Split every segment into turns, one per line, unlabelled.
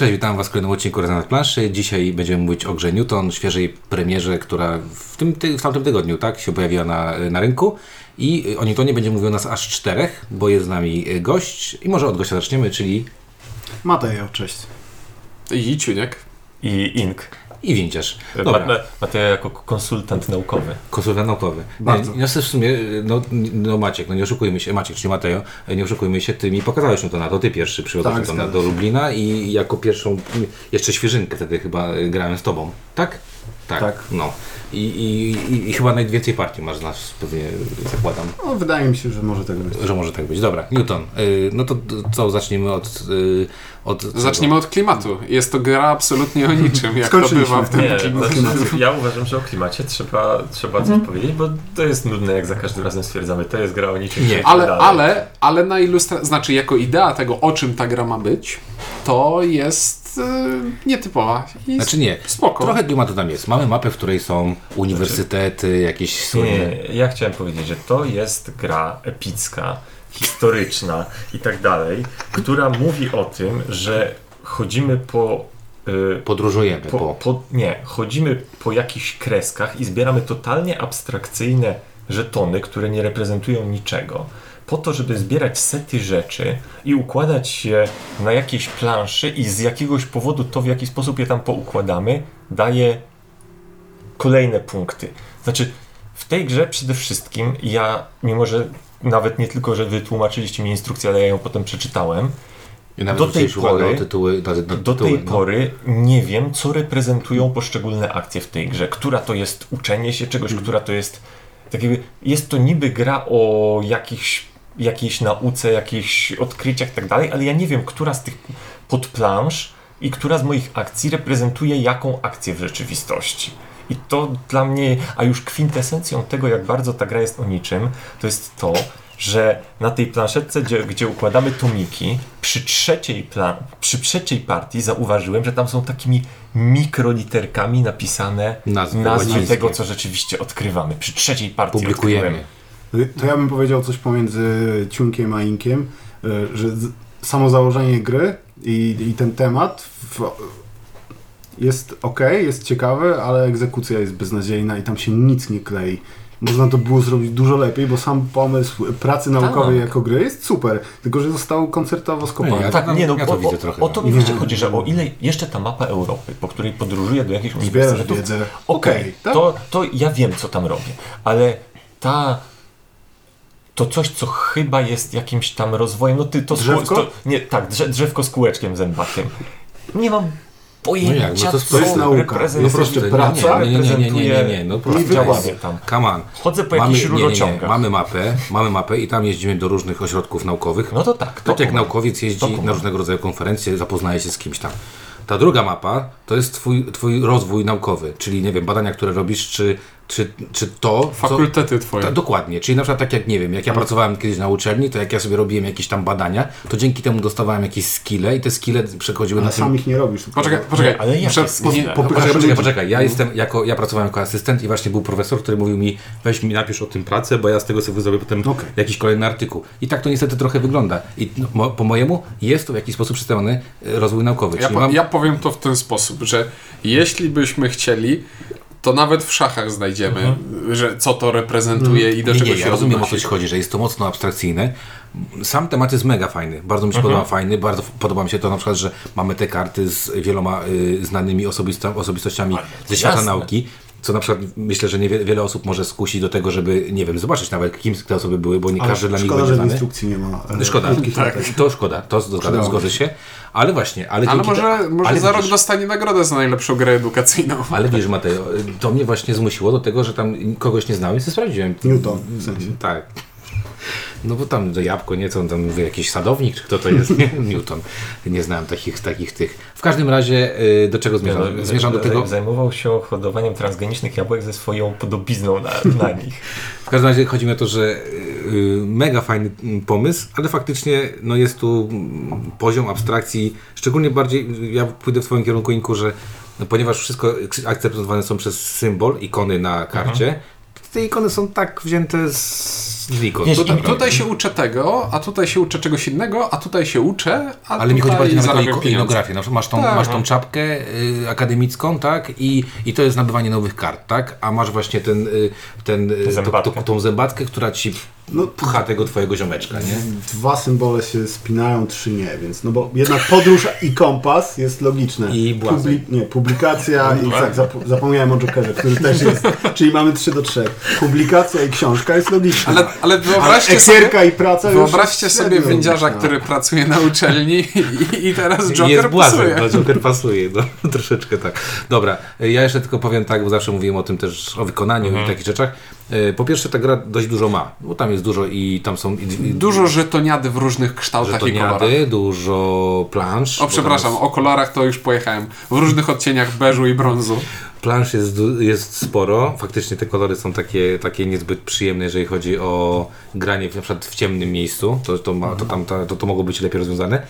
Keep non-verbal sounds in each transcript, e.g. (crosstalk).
Cześć, witam Was w kolejnym odcinku Rezonans Planszy. Dzisiaj będziemy mówić o grze Newton, świeżej premierze, która w, tym, ty, w tamtym tygodniu tak, się pojawiła na, na rynku. I o Newtonie będzie mówił nas aż czterech, bo jest z nami gość. I może od gościa zaczniemy, czyli
Matejo, cześć.
I Ciuniek.
I Ink.
I Windziarz.
Ma-
Dobra,
Ma- Mateo jako konsultant naukowy.
konsultant naukowy.
Bardzo.
Nie, no w sumie, no, no Maciek, no nie oszukujmy się, Maciek, czy Mateo, nie oszukujmy się, Ty mi pokazałeś Newtona, to Ty pierwszy przywiozłeś
Tak,
do. Lublina i jako pierwszą, jeszcze świeżynkę wtedy chyba y, grałem z Tobą, tak? Tak.
Tak.
No. I, i, i, I chyba najwięcej partii masz z nas, pewnie zakładam,
No, wydaje mi się, że może tak być.
że może tak być. Dobra, Newton, y, no to co, zaczniemy od... Y, od
Zacznijmy od klimatu. Jest to gra absolutnie o niczym, jak to bywa w tym
Nie,
klimacie.
znaczy, ja uważam, że o klimacie trzeba, trzeba coś powiedzieć, bo to jest nudne, jak za każdym razem stwierdzamy. To jest gra o niczym.
Nie.
Ale,
dalej.
ale, ale na ilustracji, znaczy jako idea tego, o czym ta gra ma być, to jest y, nietypowa. I
Znaczy nie,
spoko.
trochę klimatu tam jest. Mamy mapę, w której są uniwersytety, jakieś
Nie,
słynne...
nie, ja chciałem powiedzieć, że to jest gra epicka, historyczna i tak dalej, która mówi o tym, że chodzimy po y,
Podróżujemy
po,
po...
po, nie, chodzimy po jakichś kreskach i zbieramy totalnie abstrakcyjne żetony, które nie reprezentują niczego, po to, żeby zbierać sety rzeczy i układać je na jakiejś planszy i z jakiegoś powodu to, w jaki sposób je tam poukładamy, daje kolejne punkty. Znaczy, w tej grze przede wszystkim ja, mimo że nawet nie tylko, że wytłumaczyliście mi instrukcję, ale ja ją potem przeczytałem,
I nawet
do tej pory-
tytuły, na, na
do
tytuły,
tej
no.
pory nie wiem, co reprezentują poszczególne akcje w tej grze. Która to jest uczenie się czegoś,
Mhm.
która to jest. Tak jakby, jest to niby gra o jakichś, jakiejś nauce, jakichś odkryciach i tak dalej, ale ja nie wiem, która z tych podplansz i która z moich akcji reprezentuje jaką akcję w rzeczywistości. I to dla mnie, a już kwintesencją tego, jak bardzo ta gra jest o niczym, to jest to, że na tej planszetce, gdzie, gdzie układamy tomiki, przy trzeciej, plan, przy trzeciej partii zauważyłem, że tam są takimi mikroliterkami napisane
Nazwy
nazwy tego, co rzeczywiście odkrywamy. Przy trzeciej partii
Publikujemy.
odkryłem.
To ja bym powiedział coś pomiędzy Ciunkiem a Inkiem, y, że samo założenie gry i, i ten temat w, jest ok, jest ciekawy, ale egzekucja jest beznadziejna i tam się nic nie klei. Można to było zrobić dużo lepiej, bo sam pomysł pracy naukowej
Tak.
jako gry jest super, tylko że został koncertowo skopany.
Nie, ja
Tak, nie no,
Ja to
o,
widzę
o,
trochę,
o
no.
to mi właśnie chodzi, że o ile jeszcze ta mapa Europy, po której podróżuję do jakichś
Zbierasz
uniwersytetów,
wiedzę.
Okej,
Okej, tak?
to, to ja wiem, co tam robię, ale ta. To coś, co chyba jest jakimś tam rozwojem. No ty to,
Drzewko?
to Nie, tak, drze, drzewko z kółeczkiem zębatym. Nie mam pojęcia,
No jak, no to jest-
to nauka. Jest
proste,
jeszcze praca,
nie, nie, nie, nie, nie, nie, nie, no jest.
tam.
Come on.
Chodzę po
Mamy,
jakichś
nie, nie, nie,
rurociągach.
mamy mapę, mamy mapę i tam jeździmy do różnych ośrodków naukowych.
No to tak. To
tak jak naukowiec
To
jeździ
kumam.
na różnego rodzaju konferencje, zapoznaje się z kimś tam. Ta druga mapa to jest twój, twój rozwój naukowy, czyli nie wiem, badania, które robisz, czy, czy, czy to. co-
Fakultety twoje.
Ta, dokładnie, czyli na przykład tak jak nie wiem, jak ja pracowałem kiedyś na uczelni, to jak ja sobie robiłem jakieś tam badania, to dzięki temu dostawałem jakieś skille i te skille przechodziły
Ale
na tym.
sam ich nie robisz.
Poczekaj, poczekaj.
ale jakie
Muszę-
skille?
nie-
Po-
poczekaj, poczekaj, poczekaj. Ja jestem jako, ja pracowałem jako asystent i właśnie był profesor, który mówił mi, weź mi napisz o tym pracę, bo ja z tego sobie zrobię potem
Okej.
jakiś kolejny artykuł. I tak to niestety trochę wygląda. I no, po mojemu jest to w jakiś sposób przedstawiony e, rozwój naukowy.
Ja, po,
mam,
ja powiem to w ten sposób, że jeśli byśmy chcieli, to nawet w szachach znajdziemy, że co to reprezentuje i do
nie,
czego
nie,
się
ja rozumiem o co
odnosi.
ci chodzi, że jest to mocno abstrakcyjne. Sam temat jest mega fajny, bardzo mi się
Mhm.
podoba fajny, bardzo podoba mi się to na przykład, że mamy te karty z wieloma y, znanymi osobistościami ze świata
jasne.
nauki. Co na przykład myślę, że niewiele wiele osób może skusić do tego, żeby, nie wiem, zobaczyć nawet kim te osoby były, bo nie
Ale
każdy dla nich
szkoda,
będzie znany.
instrukcji nie ma. e,
Szkoda,
krótkich
tak. to szkoda, to zgadzam,
Przydało
zgodzę się. Ale właśnie, ale,
Ale może,
te-
może
ale
za rok dostanie nagrodę za najlepszą grę edukacyjną.
Ale wiesz, Mateo, to mnie właśnie zmusiło do tego, że tam kogoś nie znałem i sobie sprawdziłem.
Newton, w sensie.
Tak. No bo tam do jabłko, nie? Co on tam mówi, jakiś sadownik, czy kto to jest? Nie? (laughs) Newton. Nie znałem takich, takich tych. W każdym razie, y, do czego zmierzam?
No,
Zmierzam do tego...
Zajmował się hodowaniem transgenicznych jabłek ze swoją podobizną na, (laughs) na nich.
W każdym razie chodzi mi o to, że y, mega fajny pomysł, ale faktycznie no jest tu poziom abstrakcji, szczególnie bardziej, ja pójdę w Twoim kierunku, Inku, że no, ponieważ wszystko akceptowane są przez symbol, ikony na karcie, te ikony są tak wzięte z znikąd.
Wiesz,
To
i
tak,
Tutaj się uczę tego, a tutaj się uczę czegoś innego, a tutaj się uczę, a
Ale mi chodzi
tutaj
bardziej nawet o iko- ikonografię. Na przykład masz tą,
Tak.
masz tą czapkę y, akademicką, tak? I, I to jest nabywanie nowych kart, tak? A masz właśnie ten, y, ten, y,
Zębatkę.
to, to, tą zębatkę, która ci
No,
pcha tego twojego ziomeczka, nie?
Dwa symbole się spinają, trzy nie, więc no bo jednak podróż i kompas jest logiczne.
I błazen.
nie, publikacja i tak, zap, zapomniałem o Jokerze, który też jest, czyli mamy 3 do 3. Publikacja i książka jest logiczna.
Ale, ale wyobraźcie
Ale
sobie,
i praca
wyobraźcie sobie wędziarza,
logiczna.
który pracuje na uczelni (laughs) i, i teraz Joker
jest błazen,
pasuje.
no, (laughs) Joker pasuje, no, (laughs) troszeczkę tak. Dobra, ja jeszcze tylko powiem tak, bo zawsze mówiłem o tym też, o wykonaniu
Mhm.
i takich rzeczach. Y, Po pierwsze, ta gra dość dużo ma, bo tam jest dużo i tam są... I, i,
Dużo żetoniady w różnych kształtach i kolorach.
żetoniady, dużo plansz.
O, przepraszam,
jest-
o kolorach to już pojechałem. W różnych odcieniach beżu i brązu.
Plansz jest, jest sporo. Faktycznie te kolory są takie, takie niezbyt przyjemne, jeżeli chodzi o granie w, na przykład w ciemnym miejscu. To, to, ma, to, tam, ta- to, to mogło być lepiej rozwiązane.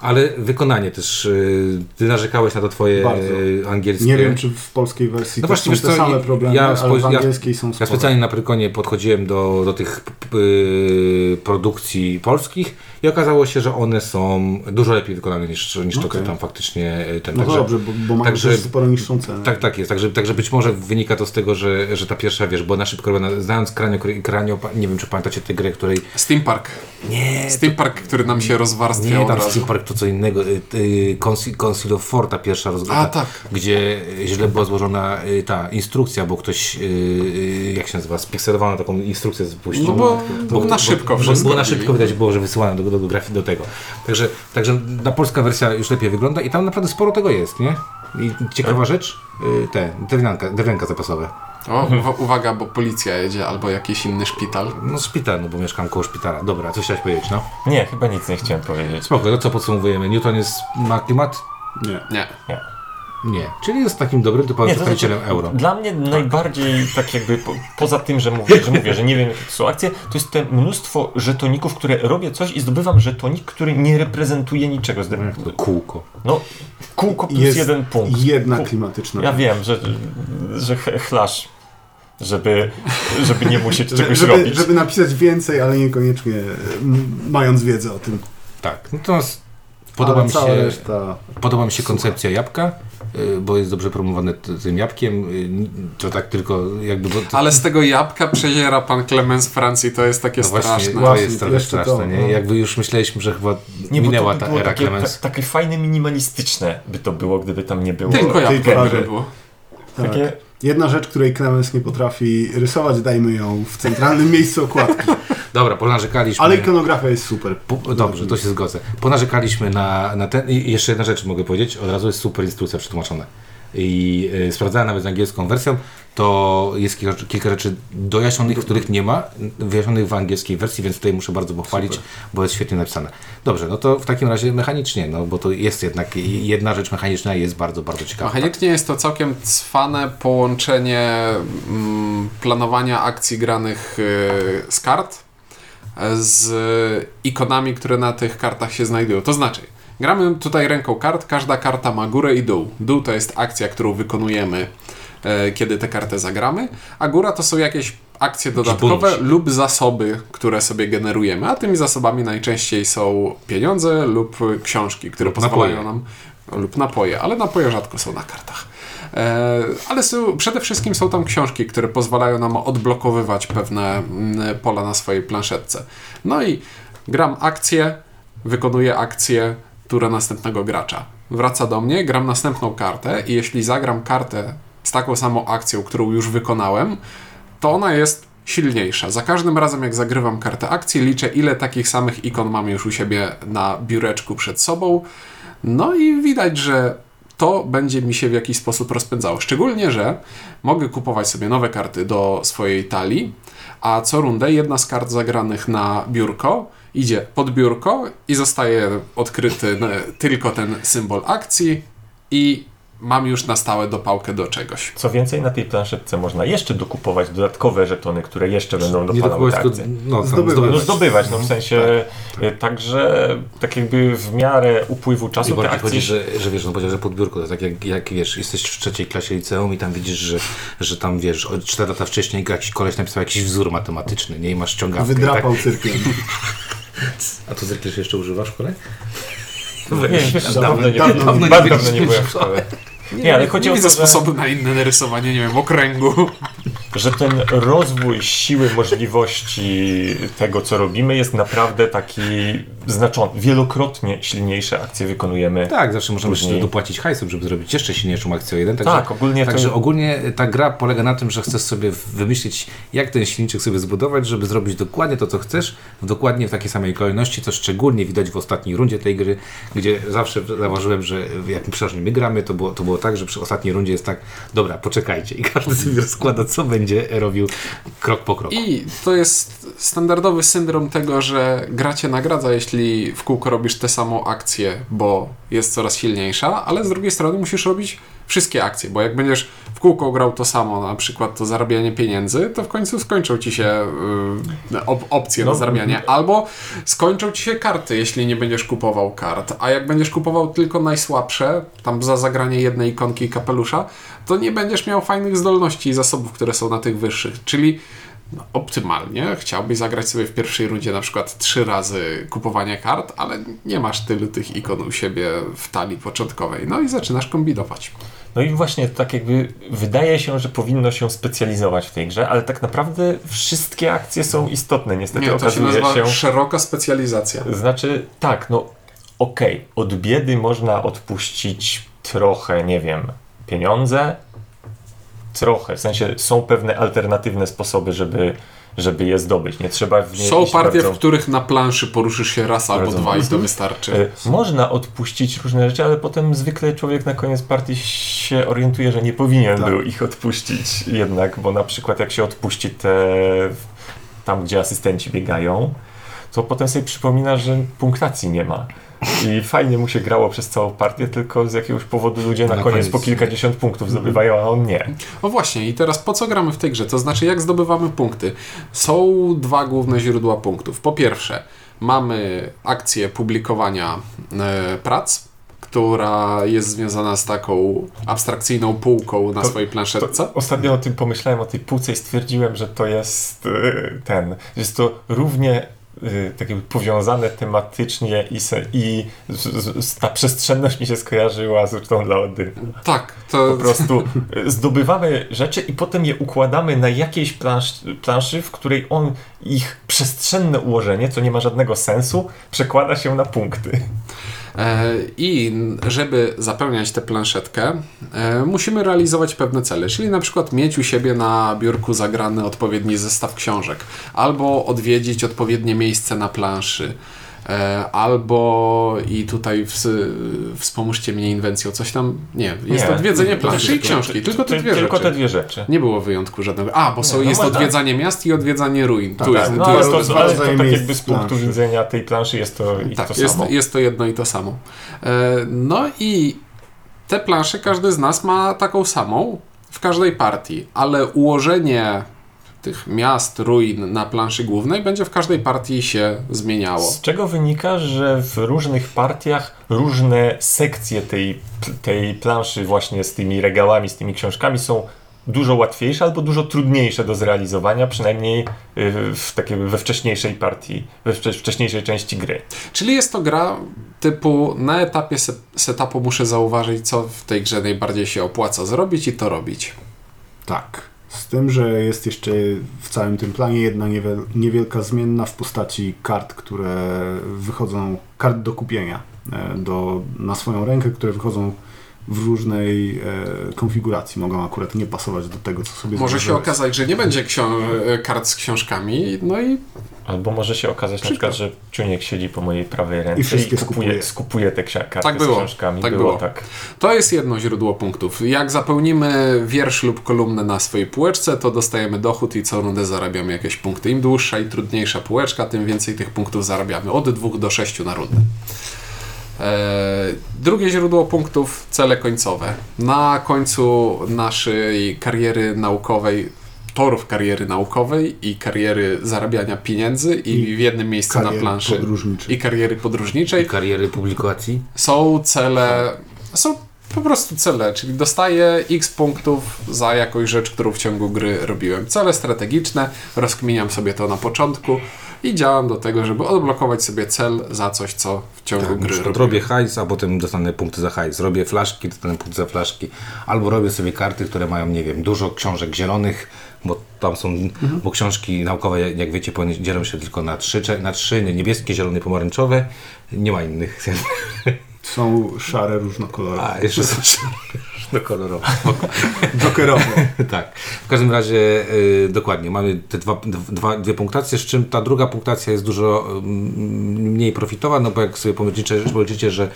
Ale wykonanie też. y, Ty narzekałeś na to twoje
Bardzo.
y, angielskie.
Nie wiem, czy w polskiej wersji
No
też
właśnie,
są te
co,
same problemy,
ja
ale w
ja-
angielskiej są
Ja
spore.
specjalnie na Prykonie podchodziłem do, do tych y, produkcji polskich i okazało się, że one są dużo lepiej wykonane niż, niż to, co tam faktycznie y, ten.
No
także-
dobrze, bo, bo mają
także-
też sporo niższą cenę.
Tak, tak jest. Także, także być może wynika to z tego, że, że ta pierwsza, wiesz, bo na szybko robiona, znając Kranio, Kranio, nie wiem czy pamiętacie tę grę, której...
Steam Park.
Nie,
Steam Park, który nam się rozwarstwia
nie, tam. Steam Park to co innego. y, y, Conceal of Forta pierwsza rozgrywka.
A, tak.
Gdzie źle była złożona y, ta instrukcja, bo ktoś, jak się nazywa, spikselowano taką instrukcję spuścił.
No bo, bo na szybko
bo,
wszystko
Było na szybko widać było, że wysyłano do, do, do grafii do tego. Także, także ta polska wersja już lepiej wygląda i tam naprawdę sporo tego jest, nie? I ciekawa rzecz, y, te, drewnianka, drewnianka zapasowe.
O, uwa- uwaga, bo policja jedzie albo jakiś inny szpital.
No szpital, no bo mieszkam koło szpitala. Dobra, coś chciałeś powiedzieć, no?
Nie, chyba nic nie chciałem powiedzieć.
Spoko, to co podsumowujemy? Newton jest, ma klimat?
Nie.
Nie.
Nie. Czyli jest takim dobrym typowym
Nie, to znaczy,
przedstawicielem euro.
Dla mnie najbardziej tak jakby po, poza tym, że mówię, że mówię, że nie wiem jakie to są akcje, to jest te mnóstwo żetoników, które robię coś i zdobywam żetonik, który nie reprezentuje niczego. Zdobywam-
Kółko.
No, kółko plus
Jest
jeden punkt.
jedna
Kół-
klimatyczna.
Ja wiem, że, że ch- chlasz, żeby, żeby nie musieć czegoś
żeby,
robić.
żeby napisać więcej, ale niekoniecznie mając wiedzę o tym.
Tak. Natomiast podoba
Ale
mi,
cała
się,
reszta...
podoba mi się koncepcja jabłka, bo jest dobrze promowane tym jabłkiem. y, To tak tylko jakby... Bo to,
Ale z tego jabłka przeziera pan Clemens z Francji, to jest takie
no właśnie,
straszne.
to jest trochę
jeszcze
straszne,
to,
nie?
no.
Jakby już myśleliśmy, że chyba
Nie,
minęła
to by
ta era
takie,
Clemens.
ta, takie fajne, minimalistyczne by to było, gdyby tam nie było.
Tylko jabłko
Tylko
by było.
Tak.
Takie,
Jedna rzecz, której Clemens nie potrafi rysować, dajmy ją w centralnym miejscu okładki.
Dobra, ponarzekaliśmy.
Ale ikonografia jest super.
Po, dobrze, to się zgodzę. Ponarzekaliśmy na, na ten. I jeszcze jedna rzecz mogę powiedzieć. Od razu jest super instrukcja przetłumaczona. I y, sprawdzałem nawet z angielską wersją, to jest kilka, kilka rzeczy dojaśnionych, których nie ma, wyjaśnionych w angielskiej wersji, więc tutaj muszę bardzo pochwalić,
Super.
bo jest świetnie napisane. Dobrze, no to w takim razie mechanicznie, no bo to jest jednak jedna rzecz mechaniczna jest bardzo, bardzo ciekawa.
Mechanicznie jest to całkiem cwane połączenie mm, planowania akcji granych y, z kart z ikonami, które na tych kartach się znajdują. To znaczy, gramy tutaj ręką kart, każda karta ma górę i dół. Dół to jest akcja, którą wykonujemy, e, kiedy tę kartę zagramy, a góra to są jakieś akcje dodatkowe lub zasoby, które sobie generujemy, a tymi zasobami najczęściej są pieniądze lub książki, które
Lub
pozwalają
napoje.
nam lub napoje, ale napoje rzadko są na kartach. E, ale są, przede wszystkim są tam książki, które pozwalają nam odblokowywać pewne mm, pola na swojej planszetce. No i gram akcję, wykonuję akcję, tura następnego gracza. Wraca do mnie, gram następną kartę i jeśli zagram kartę z taką samą akcją, którą już wykonałem, to ona jest silniejsza. Za każdym razem, jak zagrywam kartę akcji, liczę, ile takich samych ikon mam już u siebie na biureczku przed sobą. No i widać, że to będzie mi się w jakiś sposób rozpędzało. Szczególnie, że mogę kupować sobie nowe karty do swojej talii, a co rundę jedna z kart zagranych na biurko idzie pod biurko i zostaje odkryty tylko ten symbol akcji i mam już na stałe dopałkę do czegoś.
Co więcej, na tej planszetce można jeszcze dokupować dodatkowe żetony, które jeszcze będą dopalały te akcje.
no,
Zdobywać.
No
zdobywać.
no w sensie y, także tak jakby w miarę upływu
I
czasu te
bardziej
akcje
chodzi, że, że wiesz, no powiedział, że pod biurko, to tak jak, jak wiesz, jesteś w trzeciej klasie liceum i tam widzisz, że, że tam wiesz, o 4 lata wcześniej jakiś koleś napisał jakiś wzór matematyczny, nie? I masz ściągawkę.
Wydrapał
Tak?
cyrkiem. (laughs)
A to zresztą jeszcze używasz w szkole?
Wiesz,
Dawno-
dawno, nie,
dawno
dawno,
nie
dawno byłem w
szkole.
Nie, ale chodzi
Nie
o to, że,
sposobu na inne narysowanie, nie wiem, okręgu.
Że ten rozwój siły możliwości tego, co robimy, jest naprawdę taki znaczący. Wielokrotnie silniejsze akcje wykonujemy.
Tak, zawsze możemy
Później.
jeszcze dopłacić hajsem, żeby zrobić jeszcze silniejszą akcję o jeden. Także,
Tak, ogólnie
Także ogólnie ta gra polega na tym, że chcesz sobie wymyślić, jak ten silniczek sobie zbudować, żeby zrobić dokładnie to, co chcesz, w dokładnie w takiej samej kolejności, co szczególnie widać w ostatniej rundzie tej gry, gdzie zawsze zauważyłem, że jak przeważnie my gramy, to było, to było tak, że przy ostatniej rundzie jest tak, dobra, poczekajcie i każdy sobie rozkłada, co będzie robił krok po kroku.
I to jest standardowy syndrom tego, że gra cię nagradza, jeśli w kółko robisz tę samą akcję, bo jest coraz silniejsza, ale z drugiej strony musisz robić wszystkie akcje, bo jak będziesz w kółko grał to samo, na przykład to zarabianie pieniędzy, to w końcu skończą ci się y, op opcje
No,
na zarabianie, albo skończą ci się karty, jeśli nie będziesz kupował kart, a jak będziesz kupował tylko najsłabsze, tam za zagranie jednej ikonki i kapelusza, to nie będziesz miał fajnych zdolności i zasobów, które są na tych wyższych, czyli no, optymalnie chciałbyś zagrać sobie w pierwszej rundzie na przykład trzy razy kupowanie kart, ale nie masz tylu tych ikon u siebie w talii początkowej. No i zaczynasz kombinować.
No i właśnie tak jakby wydaje się, że powinno się specjalizować w tej grze, ale tak naprawdę wszystkie akcje są istotne. Niestety
Nie, to się
okazuje
nazywa
się...
szeroka specjalizacja.
Znaczy, tak, no okej, od biedy można odpuścić trochę, nie wiem, pieniądze, trochę, w sensie są pewne alternatywne sposoby, żeby, żeby je zdobyć. Nie trzeba w nie
Są
iść
partie,
bardzo...
w których na planszy poruszysz się raz albo dwa i to wystarczy.
E, Można odpuścić różne rzeczy, ale potem zwykle człowiek na koniec partii się orientuje, że nie powinien
Tak.
był ich odpuścić jednak, bo na przykład jak się odpuści te tam, gdzie asystenci biegają, to potem sobie przypomina, że punktacji nie ma. I fajnie mu się grało przez całą partię, tylko z jakiegoś powodu ludzie na,
Na
koniec,
koniec.
po kilkadziesiąt punktów zdobywają, a on nie.
No właśnie, i teraz po co gramy w tej grze? To znaczy, jak zdobywamy punkty? Są dwa główne źródła punktów. Po pierwsze, mamy akcję publikowania e, prac, która jest związana z taką abstrakcyjną półką na
To-
swojej planszetce.
Ostatnio o tym pomyślałem, o tej półce i stwierdziłem, że to jest y, ten, jest to równie tak jakby powiązane tematycznie i, se, i z, z, ta przestrzenność mi się skojarzyła z ucztą dla Oddy.
Tak, to
Po prostu y, zdobywamy rzeczy i potem je układamy na jakiejś plansz, planszy, w której on ich przestrzenne ułożenie, co nie ma żadnego sensu, przekłada się na punkty.
E, I żeby zapełniać tę planszetkę, e, musimy realizować pewne cele, czyli na przykład mieć u siebie na biurku zagrany odpowiedni zestaw książek, albo odwiedzić odpowiednie miejsce na planszy, albo i tutaj ws, wspomóżcie mnie inwencją, coś tam, nie, jest
Nie,
odwiedzenie
to
planszy i książki, tylko te dwie
Tylko
rzeczy.
te dwie rzeczy.
Nie było wyjątku żadnego. A, bo są,
Nie, no
jest
tak.
odwiedzanie miast i odwiedzanie ruin. tu
Tak,
jest,
No
tu jest
to,
to
ale to tak jakby z punktu
planszy.
widzenia tej planszy jest to i
Tak,
to
jest,
samo.
jest to jedno i to samo. E, No i te plansze każdy z nas ma taką samą w każdej partii, ale ułożenie tych miast, ruin na planszy głównej będzie w każdej partii się zmieniało.
Z czego wynika, że w różnych partiach różne sekcje tej, tej planszy właśnie z tymi regałami, z tymi książkami są dużo łatwiejsze albo dużo trudniejsze do zrealizowania, przynajmniej y, w takiej, we wcześniejszej partii, we wcze- wcześniejszej części gry.
Czyli jest to gra typu na etapie se- setupu muszę zauważyć, co w tej grze najbardziej się opłaca zrobić i to robić.
Tak. Z tym, że jest jeszcze w całym tym planie jedna niewiel- niewielka zmienna w postaci kart, które wychodzą, kart do kupienia e, do, na swoją rękę, które wychodzą w różnej e, konfiguracji. Mogą akurat nie pasować do tego, co sobie
Może się okazać, że nie będzie ksią- e, kart z książkami, no i
Albo może się okazać na
Przykład.
że Czuniek siedzi po mojej prawej ręce
I wszystkie
kupuje,
skupuje.
skupuje te karty
Tak było,
z książkami.
tak
było,
było.
tak.
To jest jedno źródło punktów. Jak zapełnimy wiersz lub kolumnę na swojej półeczce, to dostajemy dochód i co rundę zarabiamy jakieś punkty. Im dłuższa i trudniejsza półeczka, tym więcej tych punktów zarabiamy. Od 2 do 6 na rundę. E, drugie źródło punktów cele końcowe. Na końcu naszej kariery naukowej, torów kariery naukowej i kariery zarabiania pieniędzy i,
I
w jednym miejscu na planszy i kariery podróżniczej
Kariery publikacji.
są cele, są po prostu cele, czyli dostaję x punktów za jakąś rzecz, którą w ciągu gry robiłem. Cele strategiczne, rozkminiam sobie to na początku i działam do tego, żeby odblokować sobie cel za coś, co w ciągu
Tak, na
gry
przykład
robiłem.
robię hajs, a potem dostanę punkty za hajs. Robię flaszki, dostanę punkty za flaszki. Albo robię sobie karty, które mają, nie wiem, dużo książek zielonych, bo tam są,
Mhm.
bo książki naukowe, jak- wiecie, dzielą się tylko na trzy, na trzy niebieskie, zielone, pomarańczowe. Nie ma innych. (laughs)
Są szare, różnokolorowe.
A, jeszcze są no kolorowe. (laughs)
Jokerowe. (laughs)
tak. W każdym razie y, dokładnie, mamy te dwa, dwa, dwie punktacje, z czym ta druga punktacja jest dużo mm, mniej profitowa, no bo jak sobie pomyślicie, policzycie, że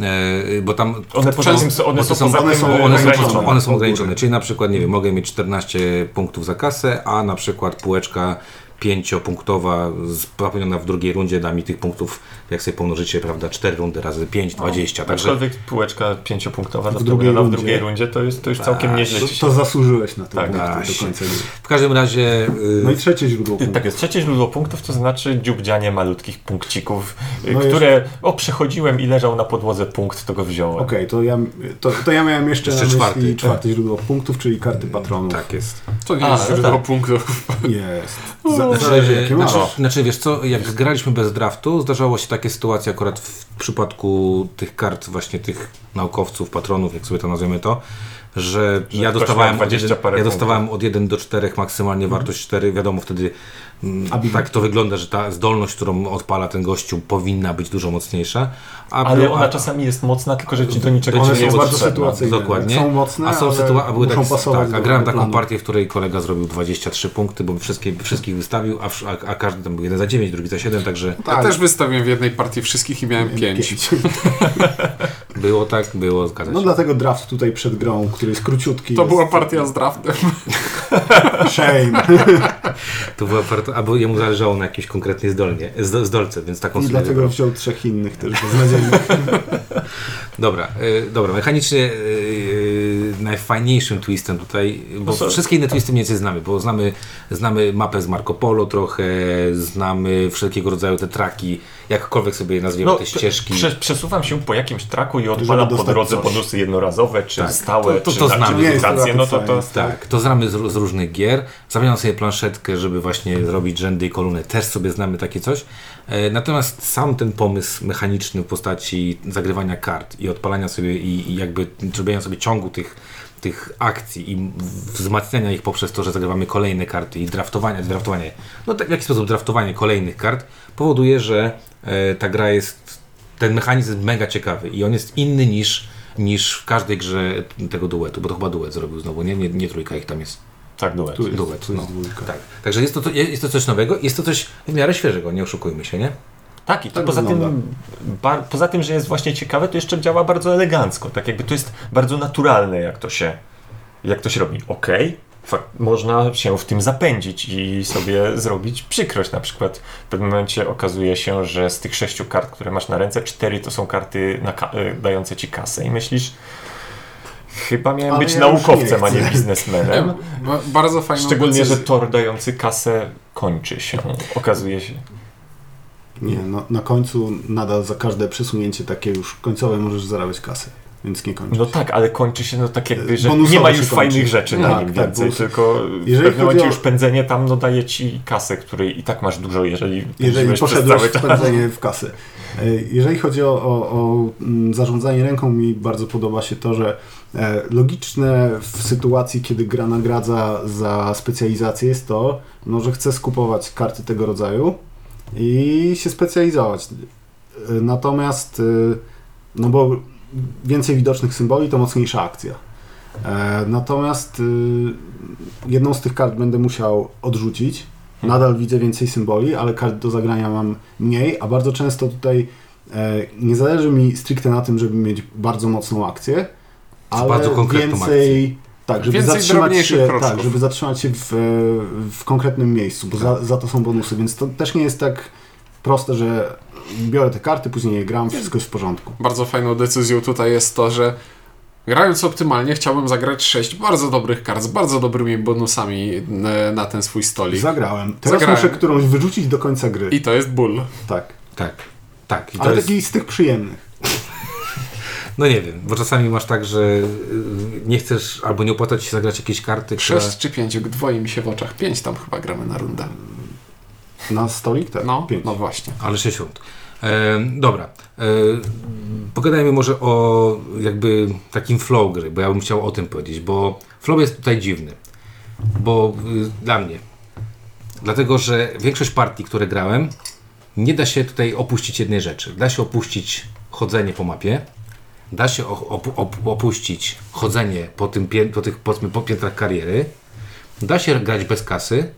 e, bo tam
One poza tym, one są poza
one są-
one są,
ograniczone.
one są ograniczone, czyli na przykład, nie wiem, mogę mieć 14 punktów za kasę, a na przykład półeczka pięciopunktowa zapełniona w drugiej rundzie da mi tych punktów, jak sobie pomnożycie, prawda, 4 rundy razy 5, 20, także
Aczkolwiek półeczka pięciopunktowa
W drugiej
drugiej, w
rundzie.
drugiej rundzie to jest, to już całkiem
Tak,
nieźle
To, to zasłużyłeś na to
Tak,
punkty
tak.
do końca
w każdym razie y,
No i trzecie źródło punktów.
Tak jest. Trzecie źródło punktów to znaczy dziubdzianie malutkich punkcików, y,
No
które o przechodziłem i leżał na podłodze punkt, to go wziąłem.
Okej, to, ja, to, to ja miałem jeszcze,
Jeszcze czwarty.
czwarte źródło punktów, czyli karty patronów.
tak jest.
To nie
A,
jest
no
źródło
tak.
punktów.
Jest. Za, zależy
Znaczy,
jakie masz.
znaczy, znaczy, wiesz co, jak graliśmy bez draftu, zdarzało się takie sytuacje akurat w przypadku tych kart, właśnie tych naukowców, patronów, jak sobie to nazwiemy to, że, ja
ktoś
dostawałem,
miał
od
20
jeden,
parę
ja dostawałem od 1 do 4 maksymalnie wartość 4, wiadomo wtedy
Abi-
tak to wygląda, że ta zdolność, którą odpala ten gościu powinna być dużo mocniejsza. A
Ale
był-
ona
a-
czasami jest mocna, tylko że ci do niczego
One
nie jest
bardzo sytuacyjne.
Dokładnie.
Są mocne,
a są
ale
sytua- a były
muszą
tak,
pasować
tak, a grałem taką
planu.
partię, w której kolega zrobił 23 punkty, bo wszystkie, wszystkich wystawił, a, a, a każdy tam był jeden za 9, drugi za 7, także
Ja
Tak.
też wystawiłem w jednej partii wszystkich i miałem pięć. (laughs)
było tak, było, zgadza się.
No dlatego draft tutaj przed grą, który jest króciutki.
To
jest
była partia z draftem. (laughs)
Shame. (laughs)
To była partia, albo jemu zależało na jakiejś konkretnej zdolnie, zdo, zdolce, więc taką
I
sobie
dlatego
wybrał.
wziął trzech innych też beznadziejnych. (laughs)
Dobra, y, dobra, mechanicznie y, najfajniejszym twistem tutaj, bo
No
wszystkie inne twisty mniej więcej znamy, bo znamy, znamy mapę z Marco Polo trochę, znamy wszelkiego rodzaju te traki, jakkolwiek sobie je nazwiemy, te ścieżki.
No, Prze, przesuwam się po jakimś traku i odpalam po drodze
coś.
bonusy jednorazowe, czy
Tak,
stałe,
to- to-
czy
to
na
znamy.
czy
to
licytacje, no to, to
Tak, to znamy z, z różnych gier. Zamieniam sobie planszetkę, żeby właśnie zrobić rzędy i kolumny. Też sobie znamy takie coś. E, natomiast sam ten pomysł mechaniczny w postaci zagrywania kart i odpalania sobie i, jakby zrobienia sobie ciągu tych, tych akcji i wzmacniania ich poprzez to, że zagrywamy kolejne karty i draftowanie, draftowanie, no tak, w jaki sposób draftowanie kolejnych kart powoduje, że e, ta gra jest, ten mechanizm jest mega ciekawy i on jest inny niż niż w każdej grze tego duetu, bo to chyba duet zrobił znowu, nie? Nie, nie trójka ich tam jest.
Tak duet.
Tu
Duet,
tu jest
no.
dwójka.
Tak. Także jest to, jest to coś nowego, jest to coś w miarę świeżego, nie oszukujmy się, nie?
Tak, i to
Tak
poza,
wygląda.
tym, ba, poza tym, że jest właśnie ciekawe, to jeszcze działa bardzo elegancko. Tak jakby to jest bardzo naturalne, jak to się, jak to się robi. Okej, fakt, można się w tym zapędzić i sobie zrobić przykrość. Na przykład w pewnym momencie okazuje się, że z tych sześciu kart, które masz na ręce, cztery to są karty ka- y, dające ci kasę i myślisz, chyba miałem
Ale
być
ja
naukowcem,
nie
a nie biznesmenem. (laughs)
Ba- Bardzo fajną
Szczególnie, że
decyzję.
tor dający kasę kończy się. Okazuje się.
Nie, no, na końcu nadal za każde przesunięcie takie już końcowe możesz zarabiać kasę, więc nie kończysz.
No tak, ale kończy się no tak jakby, że
Bonusowo
nie ma już
kończy.
fajnych rzeczy
Tak,
na nim
tak,
więcej,
bonus-
tylko w
Jeżeli
pewnym momencie
o-
już pędzenie tam no daje ci kasę, której i tak masz dużo, jeżeli
Jeżeli poszedłeś w pędzenie w kasę. E, Jeżeli chodzi o, o, o mm, zarządzanie ręką, mi bardzo podoba się to, że e, logiczne w sytuacji, kiedy gra nagradza za specjalizację jest to, no, że chce skupować karty tego rodzaju i się specjalizować. E, Natomiast, no bo więcej widocznych symboli to mocniejsza akcja. E, Natomiast y, jedną z tych kart będę musiał odrzucić. Nadal widzę więcej symboli, ale kart do zagrania mam mniej, a bardzo często tutaj e, nie zależy mi stricte na tym, żeby mieć bardzo mocną akcję, ale
bardzo
więcej, tak, żeby
Więcej
zatrzymać się,
kroczków.
tak, żeby zatrzymać się w, e, w konkretnym miejscu, bo za, za to są bonusy, więc to też nie jest tak proste, że biorę te karty, później je gram, wszystko jest w porządku.
Bardzo fajną decyzją tutaj jest to, że grając optymalnie chciałbym zagrać 6 bardzo dobrych kart z bardzo dobrymi bonusami e, na ten swój stolik.
Zagrałem. Teraz
Zagrałem.
muszę którąś wyrzucić do końca gry.
I to jest ból.
Tak.
Tak, tak. I to
Ale
jest,
taki z tych przyjemnych.
no nie wiem, bo czasami masz tak, że y, nie chcesz albo nie opłaca ci się zagrać jakieś karty, które...
6 czy 5 dwoi mi się w oczach. 5 tam chyba gramy na rundę.
Na stolik? Tak.
No,
Pięć.
no właśnie.
Ale 60. E, dobra. E, pogadajmy może o jakby takim flow gry, bo ja bym chciał o tym powiedzieć, bo flow jest tutaj dziwny. Bo y, dla mnie. Dlatego, że większość partii, które grałem, nie da się tutaj opuścić jednej rzeczy. Da się opuścić chodzenie po mapie, da się op- op- opuścić chodzenie po, tym pię- po tych powiedzmy, po piętrach kariery, da się grać bez kasy,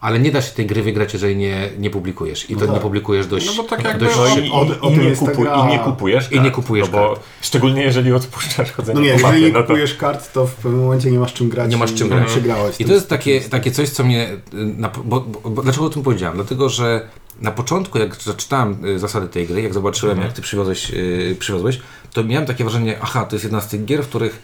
ale nie da się tej gry wygrać, jeżeli nie, nie publikujesz. I to
tak.
nie publikujesz dość.
No bo tak jakby-
dość
No
O-
i, nie
jest ta
kupuj,
gra.
I nie kupujesz
I nie
kart,
kupujesz
no bo
kart.
Szczególnie jeżeli odpuszczasz chodzenie
No nie,
po mapie,
jeżeli nie
no to...
kupujesz kart, to w pewnym momencie nie masz czym grać.
Nie masz czym
i
grać.
Przegrałeś.
I to jest takie, takie coś, co mnie. Na, bo, bo, bo, dlaczego o tym powiedziałem? Dlatego, że na początku, jak zaczytałem y, zasady tej gry, jak zobaczyłem,
Mhm.
jak ty przywiozłeś, y, przywiozłeś, to miałem takie wrażenie, aha, to jest jedna z tych gier, w których.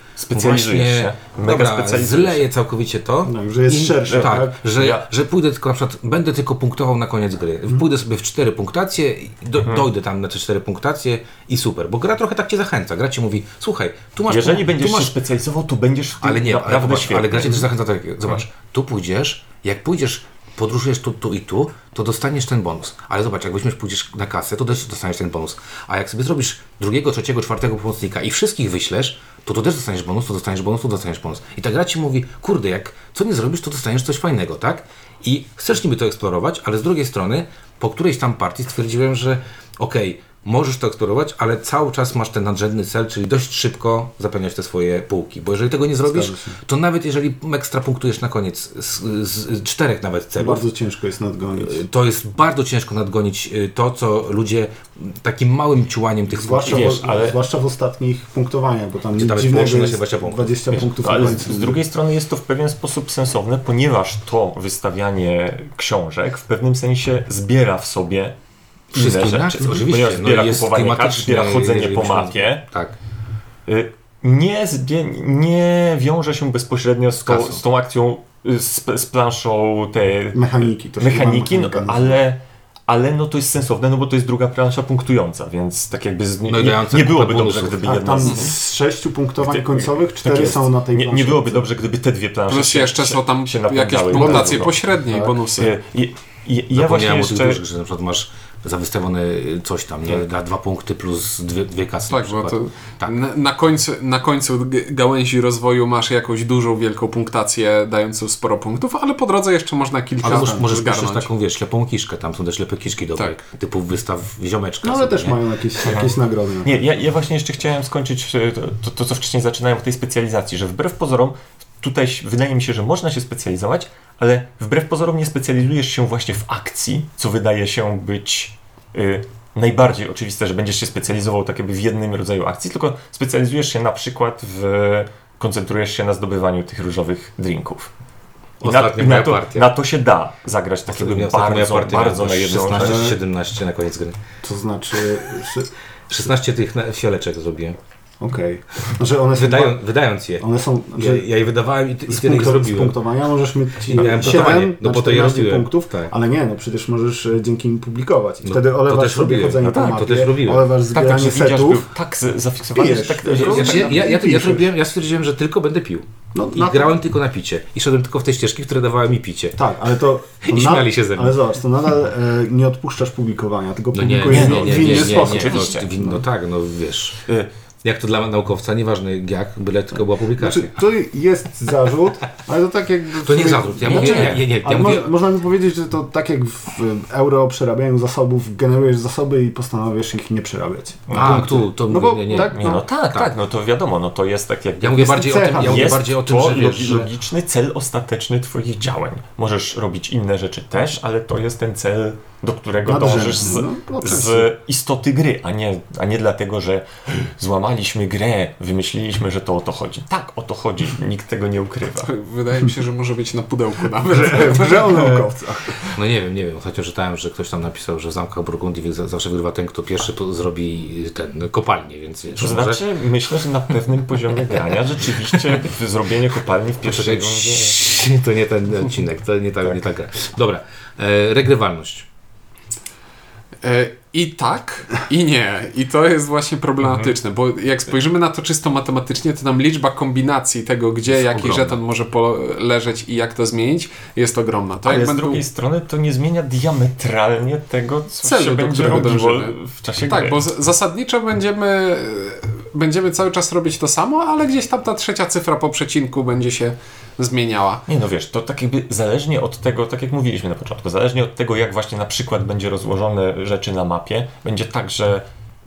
Mega
dobra, zleję całkowicie to.
No, że jest szersze,
tak,
tak?
Że,
Ja-
że pójdę tylko na przykład, będę tylko punktował na koniec gry.
Mhm.
Pójdę sobie w cztery punktacje, i do, dojdę tam na te cztery punktacje i super. Bo gra trochę tak cię zachęca. Gra ci mówi, słuchaj, tu masz.
Jeżeli
tu
będziesz
masz
się specjalizował, to będziesz w tym
ale nie, ale,
naprawdę
ale gra cię też zachęca tak, zobacz, tu pójdziesz, jak pójdziesz, podróżujesz tu, tu i tu, to dostaniesz ten bonus. Ale zobacz, jak weźmiesz, pójdziesz na kasę, to też dostaniesz ten bonus. A jak sobie zrobisz drugiego, trzeciego, czwartego pomocnika i wszystkich wyślesz, to tu też dostaniesz bonus, to dostaniesz bonus, to dostaniesz bonus. I ta gra ci mówi, kurde, jak co nie zrobisz, to dostaniesz coś fajnego, tak? I chcesz niby to eksplorować, ale z drugiej strony, po którejś tam partii stwierdziłem, że okej, możesz to eksplorować, ale cały czas masz ten nadrzędny cel, czyli dość szybko zapełniać te swoje półki. Bo jeżeli tego nie zrobisz, to nawet jeżeli ekstra punktujesz na koniec z, z czterech nawet celów,
Bardzo ciężko jest nadgonić.
to jest bardzo ciężko nadgonić y, to, co ludzie takim małym ciułaniem tych
Zwłaszcza,
Wiesz,
w,
ale-
zwłaszcza w ostatnich punktowaniach, bo tam nic dziwnego jest
20 punktów.
20 punktów
No,
na
ale z drugiej strony jest to w pewien sposób sensowne, ponieważ to wystawianie książek w pewnym sensie zbiera w sobie
Wszystkie
rzeczy.
oczywiście,
Ponieważ
no
zbiera
jest
kupowanie kart, zbiera chodzenie po mapie.
Tak.
Y, Nie, zbie, nie wiąże się bezpośrednio z, z tą akcją, y, z, z planszą te
Mechaniki. To
mechaniki, no, ale, ale no to jest sensowne, no bo to jest druga plansza punktująca, więc tak jakby z, nie,
No
nie, nie byłoby dobrze, gdyby
A
jedna
tam
z...
z sześciu punktowań końcowych
tak
cztery
jest.
są na tej
nie, nie byłoby dobrze, gdyby te dwie plansze
Plus
się-
jeszcze
się-
są tam
się
jakieś
napędzały.
punktacje pośrednie i
Tak.
bonusy.
Y, i- i- i Ja właśnie jeszcze...
dużych, że na przykład masz za wystawione coś tam, nie? Da dwa punkty plus dwie, dwie kasy. na
Tak, bo to
Tak.
na, na, końcu, na końcu gałęzi rozwoju masz jakąś dużą, wielką punktację dającą sporo punktów, ale po drodze jeszcze można kilka
Ale możesz, możesz
zgarnąć.
taką, wiesz, ślepą kiszkę, tam są też ślepe kiszki dobre, typu wystaw ziomeczka.
No ale
sobie,
też
nie?
mają jakieś, jakieś nagrody.
Nie, ja, ja właśnie jeszcze chciałem skończyć e, to, to, to, co wcześniej zaczynałem w tej specjalizacji, że wbrew pozorom tutaj wydaje mi się, że można się specjalizować, ale wbrew pozorom nie specjalizujesz się właśnie w akcji, co wydaje się być y, najbardziej oczywiste, że będziesz się specjalizował tak jakby w jednym rodzaju akcji, tylko specjalizujesz się na przykład w koncentrujesz się na zdobywaniu tych różowych drinków. I na, i na, to, na to się da zagrać tak jakby bardzo, bardzo
miała
na jedną
16
rzecz.
czy 17 na koniec gry.
To znaczy, że...
16 tych fioleczek zrobiłem.
Okej. Znaczy one są...
Wydają, wydając je.
One są...
Ja,
Że
ja je wydawałem i, ty- i
z,
tyle ich
punktu, z
zrobiłem.
punktowania możesz mieć
I miałem punktowanie,
7
no
na
po to je
14
robiłem.
punktów,
Tak.
ale nie, no przecież możesz e, dzięki nim publikować. I
No,
wtedy
to
olewasz
też
sobie
robiłem.
chodzenie
No
po
tak,
mapie,
to też robiłem.
olewasz
Tak, tak,
zbieranie
widzisz, był
setów.
tak zafiksowany,
Pijesz.
tak,
Ja,
tak
ja, ja, ja, ja, zrobiłem, ja stwierdziłem, że tylko będę pił.
No,
I
to-
grałem tylko na picie. I szedłem tylko w te ścieżki, które dawały mi picie.
Tak, ale to... (laughs) to
I śmiali się ze mnie.
Ale zobacz, to nadal e, nie odpuszczasz publikowania, tylko
No nie,
publikujesz
nie, nie, nie,
w
nie,
inny
nie,
sposób.
nie,
Oczywiście.
no, no tak, no wiesz. Jak to dla naukowca, nieważne jak, byle tylko była publikacja.
Znaczy, to jest zarzut, ale to tak jakby...
To nie zarzut, ja
Znaczy,
mówię- ja- nie, nie, ja
ale
mówię-
mo- można by powiedzieć, że to tak jak w euro przerabianiu zasobów, generujesz zasoby i postanawiasz ich nie przerabiać.
A, tu, to
No bo
nie, nie.
tak,
Nie, no
no,
tak, tak, no to wiadomo, no to jest tak jak...
Ja mówię bardziej o tym, ja mówię
jest
bardziej o tym,
to
że...
logiczny cel ostateczny Twoich działań. Możesz robić inne rzeczy też, ale to jest ten cel do którego
Nadrzędny,
dążysz z,
no, oczywiście.
z istoty gry, a nie, a nie dlatego, że złamaliśmy grę, wymyśliliśmy, że to o to chodzi. Tak, o to chodzi, nikt tego nie ukrywa.
Wydaje mi się, że może być na pudełku nawet. (laughs)
W grze o naukowcach.
No nie wiem, nie wiem. Ostatnio czytałem, że ktoś tam napisał, że w zamkach Burgundii za- zawsze wygrywa ten, kto pierwszy zrobi ten kopalnię, więc wiesz,
To
może-
znaczy, myślę, że na pewnym poziomie grania rzeczywiście zrobienie kopalni w pierwszej rundzie... (laughs)
to nie ten odcinek, to nie ta, nie ta gra. Dobra, e, regrywalność.
E, I tak, i nie. I to jest właśnie problematyczne, bo jak spojrzymy na to czysto matematycznie, to nam liczba kombinacji tego, gdzie
Jest
jaki
ogromna.
żeton może leżeć i jak to zmienić, jest ogromna. To
Ale z drugiej strony to nie zmienia diametralnie tego, co
Celu,
się będzie robiło w czasie
Tak,
gry.
bo zasadniczo będziemy, będziemy cały czas robić to samo, ale gdzieś tam ta trzecia cyfra po przecinku będzie się zmieniała.
Nie no wiesz, to tak jakby zależnie od tego, tak jak mówiliśmy na początku, zależnie od tego jak właśnie na przykład będzie rozłożone rzeczy na mapie, będzie tak, że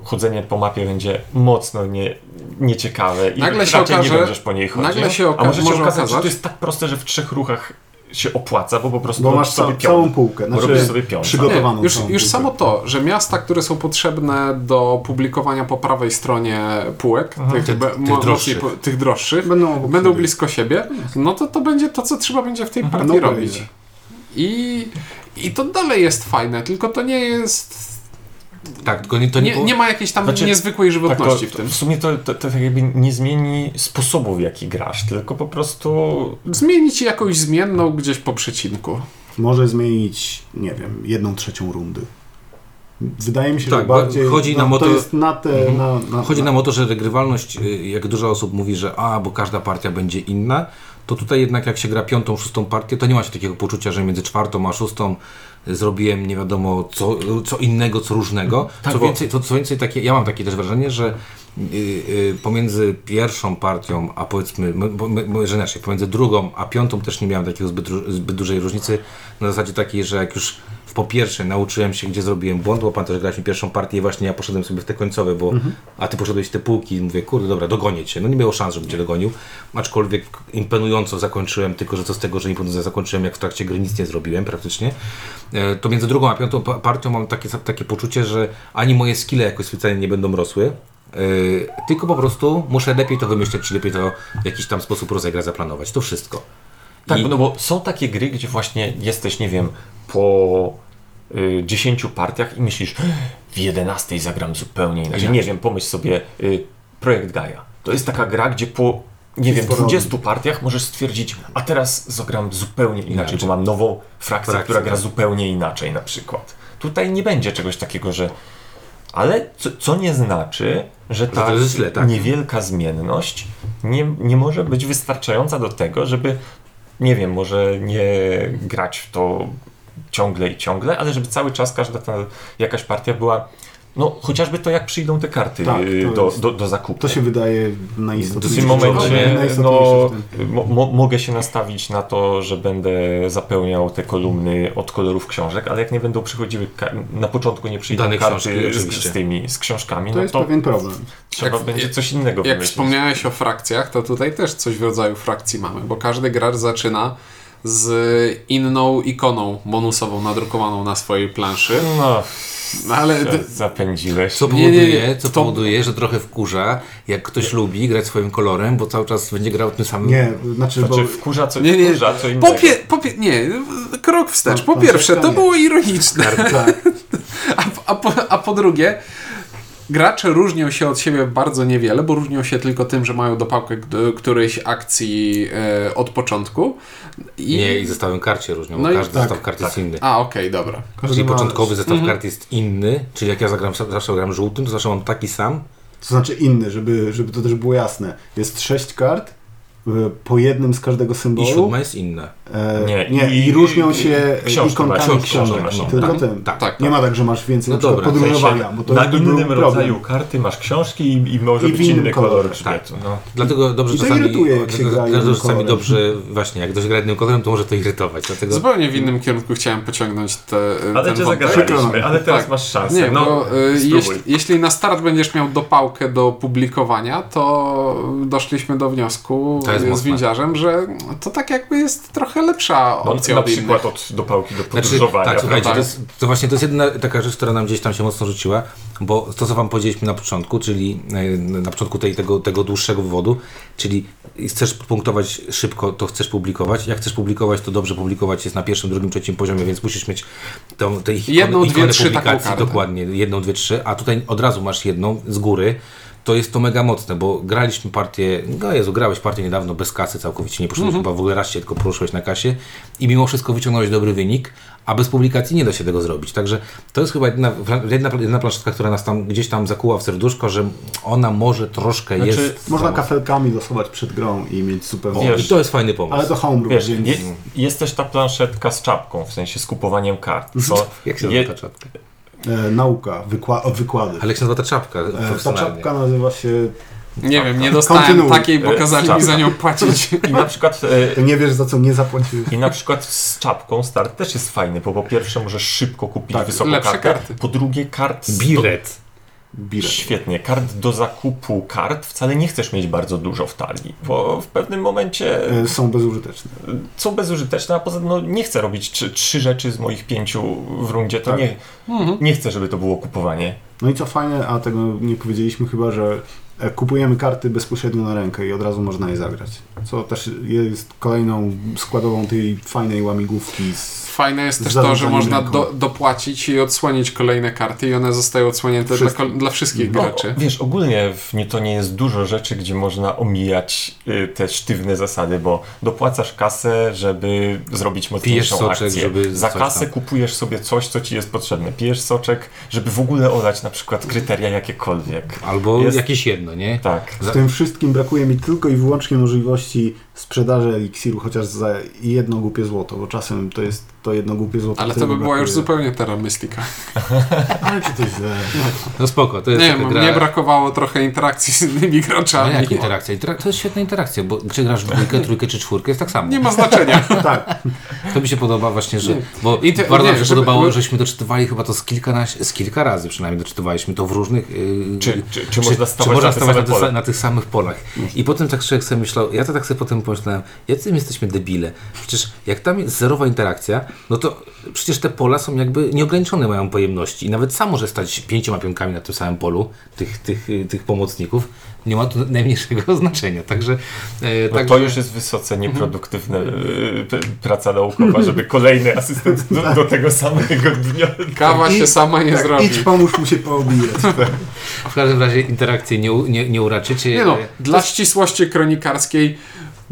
chodzenie po mapie będzie mocno nie, nieciekawe i
Nagle się
raczej
okaże-
nie będziesz po niej chodził.
nagle się oka-
a może się
może
okazać, że
okazać-
to jest tak proste, że w trzech ruchach się opłaca, bo po prostu
Bo masz
sobie
całą półkę.
Bo
Znaczy,
robisz sobie pion.
przygotowaną
Nie, już już
półkę.
samo to, że miasta, które są potrzebne do publikowania po prawej stronie półek, tych,
Tych-
be-
tych
mo-
droższych.
po- tych droższych,
Będą
będą blisko siebie, no to to będzie to, co trzeba będzie w tej partii
No
robić. I, I to dalej jest fajne, tylko to nie jest.
Tak, tylko nie, to nie,
Nie,
było-
nie ma jakiejś tam
Znaczy,
niezwykłej
Tak, to,
żywotności w tym.
w sumie to, to, to tak jakby nie zmieni sposobu, w jaki grasz, tylko po prostu
Zmienić jakąś zmienną gdzieś po przecinku.
Może zmienić, nie wiem, jedną trzecią rundy. Wydaje mi się,
Tak,
że bardziej
chodzi
no,
nam o
to
to-
jest na te...
Mhm.
Na, na,
Chodzi
na,
nam o to, że regrywalność, y, jak dużo osób mówi, że a, bo każda partia będzie inna, to tutaj jednak jak się gra piątą, szóstą partię, to nie ma się takiego poczucia, że między czwartą a szóstą zrobiłem nie wiadomo co, co innego, co różnego.
Tak,
co, więcej, to, co więcej, takie, ja mam takie też wrażenie, że y, y, pomiędzy pierwszą partią, a powiedzmy, może inaczej, pomiędzy drugą a piątą też nie miałem takiego zbyt, zbyt dużej różnicy, na zasadzie takiej, że jak już w po pierwsze nauczyłem się, gdzie zrobiłem błąd, bo pan też grałeś mi pierwszą partię i właśnie ja poszedłem sobie w te końcowe, bo a ty poszedłeś w te półki i mówię, kurde, dobra, dogonię cię. No nie miało szans, żebym cię dogonił, aczkolwiek imponująco zakończyłem, tylko że co z tego, że imponująco zakończyłem, jak w trakcie gry nic nie zrobiłem praktycznie. E, To między drugą a piątą pa- partią mam takie, takie poczucie, że ani moje skille jakoś specjalnie nie będą rosły, Yy, tylko po prostu muszę lepiej to wymyśleć, czy lepiej to w jakiś tam sposób rozegrać, zaplanować. To wszystko.
Tak,
I-
no bo są takie gry, gdzie właśnie jesteś, nie wiem, po y, 10 partiach i myślisz, w 11 zagram zupełnie inaczej. Nie wiem, pomyśl sobie y, Projekt Gaia. To jest taka gra, gdzie po nie wiem,
Sporo
20 partiach możesz stwierdzić, a teraz zagram zupełnie inaczej,
Inaczej.
bo mam nową frakcję, która gra
tak.
zupełnie inaczej na przykład. Tutaj nie będzie czegoś takiego, że ale co, co nie znaczy, że ta
jest źle, tak.
niewielka zmienność nie, nie może być wystarczająca do tego, żeby, nie wiem, może nie grać w to ciągle i ciągle, ale żeby cały czas każda ta jakaś partia była, no chociażby to jak przyjdą te karty
Tak,
y, do,
jest-
do, do zakupu.
To się wydaje
w
najistotniejsze.
tym momencie no,
w tym.
mo, mo, mogę się nastawić na to, że będę zapełniał te kolumny od kolorów książek, ale jak nie będą przychodziły, na początku nie przyjdą
Dane
karty
książki,
z, z tymi, z książkami,
To
no
jest
to
pewien problem.
trzeba
Jak-
będzie coś innego
Jak
wymyślić.
wspomniałeś o frakcjach, to tutaj też coś w rodzaju frakcji mamy, bo każdy gracz zaczyna z inną ikoną bonusową nadrukowaną na swojej planszy.
No,
No ale
zapędziłeś.
Co
Nie, nie,
powoduje,
nie,
co
to-
powoduje, że trochę wkurza, jak ktoś lubi grać swoim kolorem, bo cały czas będzie grał tym samym.
Nie, znaczy, bo
Znaczy wkurza co,
Nie, nie,
wkurza co innego.
po, pie, po pie, nie, krok wstecz. Po
No,
pierwsze, to było ironiczne,
tak, (laughs)
a, a, po, a po drugie, gracze różnią się od siebie bardzo niewiele, bo różnią się tylko tym, że mają dopałkę którejś akcji e, od początku. I...
Nie, i zestawem kart się różnią,
No
każdy
tak,
zestaw kart jest inny.
A, okej, dobra.
każdy
Czyli początkowy zestaw
Mhm.
kart jest inny, czyli jak ja zagram, zawsze gram żółtym, to zawsze mam taki sam.
To znaczy inny, żeby, żeby to też było jasne. Jest sześć kart, po jednym z każdego
I
symbolu.
siódma jest inna.
E,
Nie,
nie,
i-
i, różnią
i-
się
książki
ikonkami
masz,
książek.
książki masz,
tylko
tak,
tym.
tak,
tak.
Nie ma tak, że masz więcej
No dobra,
podróżowania, bo to
na
by
innym
problem.
rodzaju karty masz książki i, i może
I w
być
innym
inny kolor
kolorze.
grzbietu. No.
Dlatego dobrze
I to
czasami,
irytuje, jak się gra
dlatego czasami dobrze, właśnie, jak ktoś gra jednym kolorem, to może to irytować. Dlatego
Zupełnie w innym kierunku chciałem pociągnąć te,
Ale
ten
cię zagadaliśmy, ale teraz
Tak.
masz szansę.
Nie,
no,
y,
spróbuj.
jeśli, na start będziesz miał dopałkę do publikowania, to doszliśmy do wniosku,
jest
windziarzem, że to tak jakby jest trochę lepsza
No,
opcja
na
od innych.
przykład od dopałki do
Znaczy,
podróżowania.
tak, słuchajcie, to, jest, to właśnie to jest jedna taka rzecz, która nam gdzieś tam się mocno rzuciła, bo to, co wam powiedzieliśmy na początku, czyli e, na początku tej, tego, tego dłuższego wywodu, czyli chcesz punktować szybko, to chcesz publikować. Jak chcesz publikować, to dobrze publikować jest na pierwszym, drugim, trzecim poziomie, więc musisz mieć tą, te ikony,
Jedną, dwie, trzy taką
publikacji,
kartę.
dokładnie, jedną, dwie, trzy, a tutaj od razu masz jedną z góry, to jest to mega mocne, bo graliśmy partię, no Jezu, grałeś partię niedawno bez kasy całkowicie, nie poszedłeś chyba w ogóle raz się tylko poruszyłeś na kasie i mimo wszystko wyciągnąłeś dobry wynik, a bez publikacji nie da się tego zrobić. Także to jest chyba jedna, jedna, jedna planszetka, która nas tam gdzieś tam zakuła w serduszko, że ona może troszkę
Znaczy,
jest...
Można kafelkami losować przed grą i mieć super
wiesz,
I to jest fajny pomysł.
Ale to homebrew,
Wiesz,
więc...
je, jest też ta planszetka z czapką, w sensie z kupowaniem kart. (laughs) Co
Jak się
je,
nazywa ta czapka?
E, nauka, wykła wykłady.
Ale jak się nazywa ta czapka?
E, ta czapka nazywa się...
Nie wiem, nie dostałem
Kontynuuj.
takiej, bo
E,
kazali
tak.
mi za nią płacić. (laughs)
I na przykład e,
nie wiesz za co nie zapłaciłeś.
I na przykład z czapką start też jest fajny, bo po pierwsze możesz szybko kupić
Tak,
wysoką kartę,
karty.
po drugie kart z
Biret.
Bilet.
Świetnie, kart do zakupu kart wcale nie chcesz mieć bardzo dużo w talii, bo w pewnym momencie
E, Są bezużyteczne.
są bezużyteczne, a poza tym no, nie chcę robić trzy, trzy rzeczy z moich pięciu w rundzie, to
Tak.
nie, nie chcę, żeby to było kupowanie.
No i co fajne, a tego nie powiedzieliśmy chyba, że e, kupujemy karty bezpośrednio na rękę i od razu można je zagrać. Co też jest kolejną składową tej fajnej łamigłówki z
Fajne jest też to, że można do, dopłacić i odsłonić kolejne karty i one zostają odsłonięte dla, dla wszystkich
No,
graczy.
wiesz, ogólnie w Newtonie jest dużo rzeczy, gdzie można omijać y, te sztywne zasady, bo dopłacasz kasę, żeby zrobić mocniejszą
soczek,
akcję.
żeby
Za kasę
tam.
kupujesz sobie coś, co ci jest potrzebne. Pijesz soczek, żeby w ogóle olać na przykład kryteria jakiekolwiek.
Albo
Jest-
jakieś jedno, nie?
Tak.
W tym wszystkim brakuje mi tylko i wyłącznie możliwości sprzedaży eliksiru chociaż za jedno głupie złoto, bo czasem to jest to jedno głupie złoto.
Ale to by była już zupełnie Terra Mystica. (laughs)
Ale czy to źle?
No spoko, to jest
Nie wiem,
gra...
mnie brakowało trochę interakcji z innymi graczami.
jak interakcja? Interak- To jest świetna interakcja, bo czy grasz w dwójkę, trójkę czy czwórkę, jest tak samo.
Nie ma znaczenia. (laughs)
Tak,
To mi się podoba właśnie, że...
Nie.
Bo
I te-
bardzo
nie,
nam się
żeby-
podobało, żeśmy doczytywali chyba to z kilka, z kilka razy przynajmniej doczytywaliśmy to w różnych... Yy,
Czy- czy- czy można stawać
czy można
na
stawać na, sa- na tych samych polach. I potem tak człowiek sobie myślał, ja to tak sobie potem pomyślałem, jacy my jesteśmy debile. Przecież jak tam jest zerowa interakcja, no to przecież te pola są jakby nieograniczone mają pojemności i nawet sam może stać pięcioma pionkami na tym samym polu tych, tych, tych pomocników. Nie ma to najmniejszego (laughs) znaczenia. Także, e,
No
także
to już jest wysoce nieproduktywna y, p- praca naukowa, żeby (laughs) kolejny asystent do, do tego samego dnia.
Kawa się sama nie zrobi.
idź pomóż mu się poobijać. (laughs)
w każdym razie interakcję nie, nie, nie uraczycie.
Nie no,
E,
dla ścisłości kronikarskiej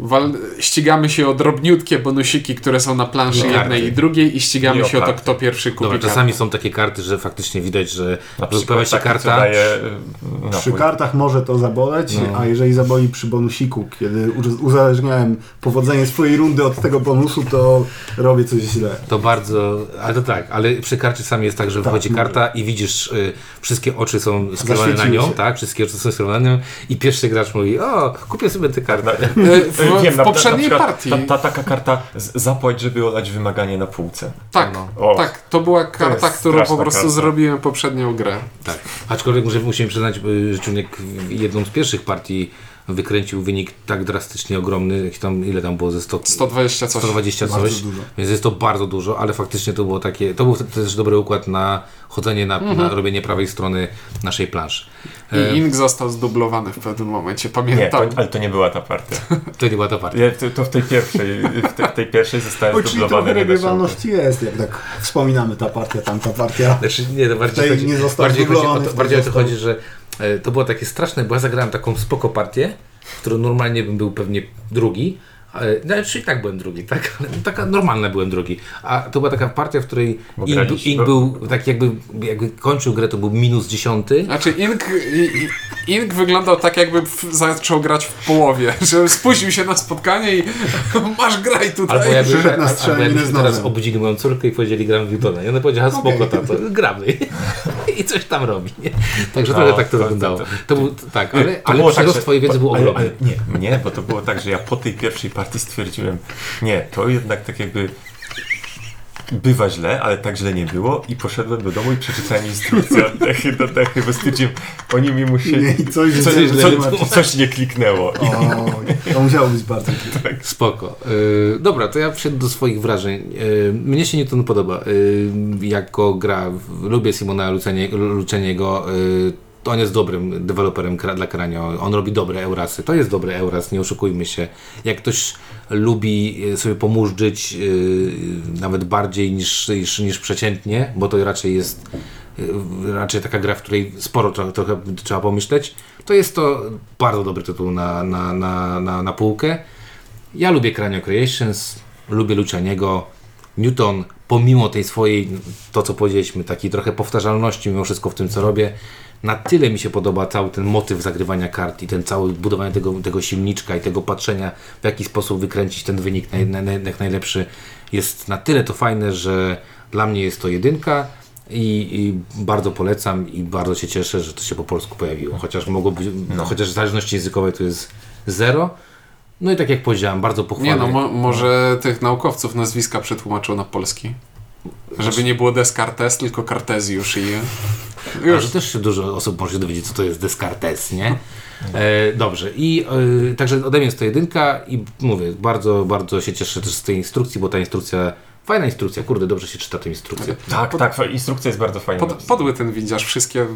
wal- ścigamy się o drobniutkie bonusiki, które są na planszy
I karty.
jednej i drugiej i ścigamy
I o
się o to,
karty.
kto pierwszy kupi
Dobra, czasami są takie karty, że faktycznie widać, że
Na
pojawia się karta.
daje y,
Przy kartach może to zaboleć,
No.
a jeżeli zaboli przy bonusiku, kiedy uzależniałem powodzenie swojej rundy od tego bonusu, to robię coś źle.
To bardzo, ale to tak, ale przy karcie czasami jest tak, że wychodzi
mówię.
karta i widzisz, y, wszystkie oczy są skierowane na nią,
się.
tak, wszystkie oczy są skierowane na nią i pierwszy gracz mówi, o, kupię sobie tę kartę. (laughs)
W,
Wiem,
w
na- na
poprzedniej
przykład
partii.
Ta, ta taka karta z- zapłać, żeby olać wymaganie na półce.
Tak,
No.
Tak, to była karta,
jest
którą po prostu
karta.
zrobiłem poprzednią grę.
Tak. Aczkolwiek muszę, musimy przyznać, że Czuniek w jedną z pierwszych partii wykręcił wynik tak drastycznie ogromny, tam, ile tam było ze 100,
120 coś.
120
Bardzo
coś,
dużo.
więc jest to bardzo dużo, ale faktycznie to było takie, to był też dobry układ na chodzenie na, na robienie prawej strony naszej planszy. E,
I Ink został zdublowany w pewnym momencie,
Nie,
pamiętam.
to, ale to nie była ta partia. (laughs)
to nie była ta partia.
Ja, to, to w tej pierwszej, w tej, w tej pierwszej zostałem
O, czyli
zdublowany. nie
regrywalności jest, jak tak wspominamy ta partia, tamta partia.
Znaczy, nie, to bardziej chodzi,
nie został
bardziej chodzi o
zdublowany,
to, bardziej o to chodzi, że e, to było takie straszne, bo ja zagrałem taką spoko partię, w którą normalnie bym był pewnie drugi, ale, no, czyli tak byłem drugi, tak? (laughs) Ale Taka normalna byłem drugi. A to była taka partia, w której Ink, Ink był tak jakby, jakby kończył grę, to był minus dziesiąty.
Znaczy Ink, i- i- Ink wyglądał tak jakby zaczął grać w połowie, (laughs) że spóźnił się na spotkanie i (laughs) masz graj tutaj.
Albo jakby,
Przyszedł na
albo
z
teraz obudzili moją córkę i powiedzieli gramy w Newtona. I ona powiedziała, spoko
Okej.
tato, gramy. I coś tam robi. Nie? Także
No,
trochę tak to,
to- to-
wyglądało.
to-
To, był, tak, ale, ale przyrost
że-
twojej wiedzy był ogromny.
Nie, nie, bo to było tak, że ja po tej pierwszej partii stwierdziłem, nie, to jednak tak jakby bywa źle, ale tak źle nie było i poszedłem do domu i przeczytałem instrukcję od dechy do dechy, bo stwierdziłem, oni mi musieli...
Nie, i coś
Co,
źle
co,
wytłumaczyć.
coś nie kliknęło.
Oj, to musiało być bardzo trudne.
Spoko. Yy, dobra, to ja przejdę do swoich wrażeń. Yy, mnie się Newton podoba. Yy, jako gra, lubię Simona Lucenie- Luceniego. On jest dobrym deweloperem dla Kranio. On robi dobre Eurasy. To jest dobry Euras, nie oszukujmy się. Jak ktoś lubi yy, sobie pomurzyć yy, nawet bardziej niż, niż, niż przeciętnie, bo to raczej jest yy, raczej taka gra, w której sporo trochę, trochę trzeba pomyśleć, to jest to bardzo dobry tytuł na, na, na, na, na półkę. Ja lubię Cranio Creations, lubię Lucianiego. Newton, pomimo tej swojej, to co powiedzieliśmy, takiej trochę powtarzalności mimo wszystko w tym, co robię, na tyle mi się podoba cały ten motyw zagrywania kart i ten cały budowanie tego, tego silniczka i tego patrzenia, w jaki sposób wykręcić ten wynik naj, naj, naj, jak najlepszy, jest na tyle to fajne, że dla mnie jest to jedynka. I, I bardzo polecam i bardzo się cieszę, że to się po polsku pojawiło. Chociaż mogło być, chociaż w zależności językowej to jest zero. No i tak jak powiedziałem, bardzo pochwalnie.
Nie no, mo może tych naukowców nazwiska przetłumaczył na polski. Żeby nie było Descartes, tylko Cartesiusz i...
Już. Że też się dużo osób może się dowiedzieć, co to jest Descartes, nie? E, dobrze. I e, także ode mnie jest to jedynka i mówię, bardzo, bardzo się cieszę też z tej instrukcji, bo ta instrukcja, fajna instrukcja, kurde, dobrze się czyta tę instrukcję.
tak, tak, instrukcja jest bardzo fajna.
Pod, podły ten widzisz, wszystkie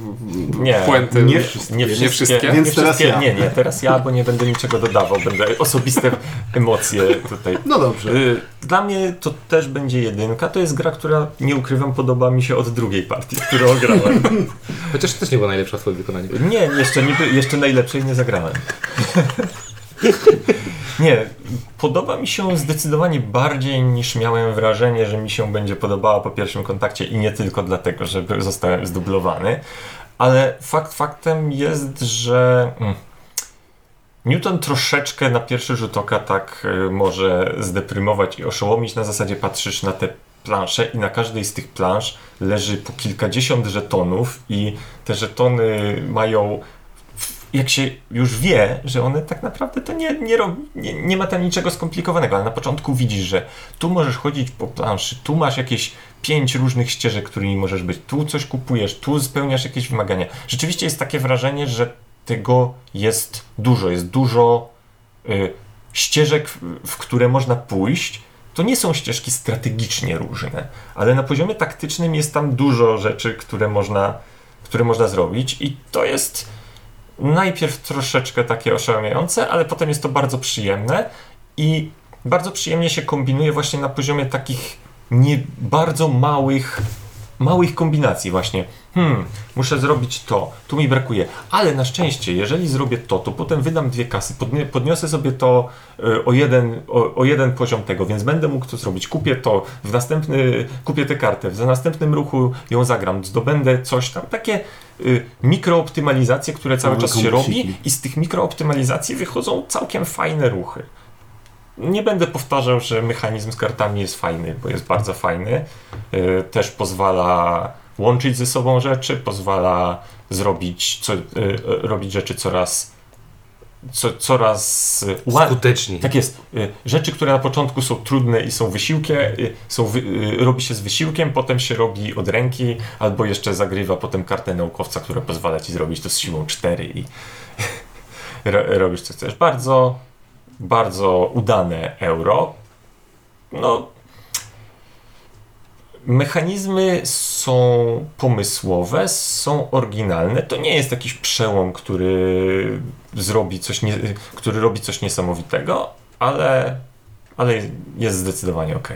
Nie,
puenty.
nie,
wszystkie.
nie,
Nie
wszystkie,
wszystkie?
nie
Więc teraz
wszystkie,
ja.
Nie, nie, teraz ja, bo nie będę niczego dodawał, będę osobiste emocje tutaj.
No dobrze.
Y, Dla mnie to też będzie jedynka. To jest gra, która nie ukrywam, podoba mi się od drugiej partii, którą grałem.
Chociaż też nie była najlepsza w twoim wykonaniu.
Nie, jeszcze, nie, jeszcze najlepszej nie zagrałem. Nie, podoba mi się zdecydowanie bardziej niż miałem wrażenie, że mi się będzie podobała po pierwszym kontakcie i nie tylko dlatego, że zostałem zdublowany, ale fakt faktem jest, że mm, Newton troszeczkę na pierwszy rzut oka tak y, może zdeprymować i oszołomić. Na zasadzie patrzysz na te plansze i na każdej z tych plansz leży po kilkadziesiąt żetonów i te żetony mają jak się już wie, że one tak naprawdę to nie, nie, robi, nie, nie ma tam niczego skomplikowanego, ale na początku widzisz, że tu możesz chodzić po planszy, tu masz jakieś pięć różnych ścieżek, którymi możesz być, tu coś kupujesz, tu spełniasz jakieś wymagania. Rzeczywiście jest takie wrażenie, że tego jest dużo, jest dużo y, ścieżek, w, w które można pójść. To nie są ścieżki strategicznie różne, ale na poziomie taktycznym jest tam dużo rzeczy, które można, które można zrobić i to jest najpierw troszeczkę takie oszałamiające, ale potem jest to bardzo przyjemne i bardzo przyjemnie się kombinuje właśnie na poziomie takich nie bardzo małych małych kombinacji właśnie. Hmm, muszę zrobić to, tu mi brakuje. Ale na szczęście, jeżeli zrobię to, to potem wydam dwie kasy, podniosę sobie to y, o jeden, o, o jeden poziom tego, więc będę mógł to zrobić. Kupię to, w następny, kupię tę kartę, w następnym ruchu ją zagram, zdobędę coś tam. Takie y, mikrooptymalizacje, które cały czas się robi i z tych mikrooptymalizacji wychodzą całkiem fajne ruchy. Nie będę powtarzał, że mechanizm z kartami jest fajny, bo jest bardzo fajny. Yy, Też pozwala łączyć ze sobą rzeczy, pozwala zrobić, co, yy, robić rzeczy coraz, co, coraz
Skuteczniej.
tak jest. Y, Rzeczy, które na początku są trudne i są wysiłkiem, y, są wy, y, robi się z wysiłkiem, potem się robi od ręki, albo jeszcze zagrywa potem kartę naukowca, która pozwala ci zrobić to z siłą 4 i (laughs) ro, robisz co chcesz. Bardzo, bardzo udane euro. No, mechanizmy są pomysłowe, są oryginalne. To nie jest jakiś przełom, który zrobi coś, nie, który robi coś niesamowitego, ale, ale jest zdecydowanie ok.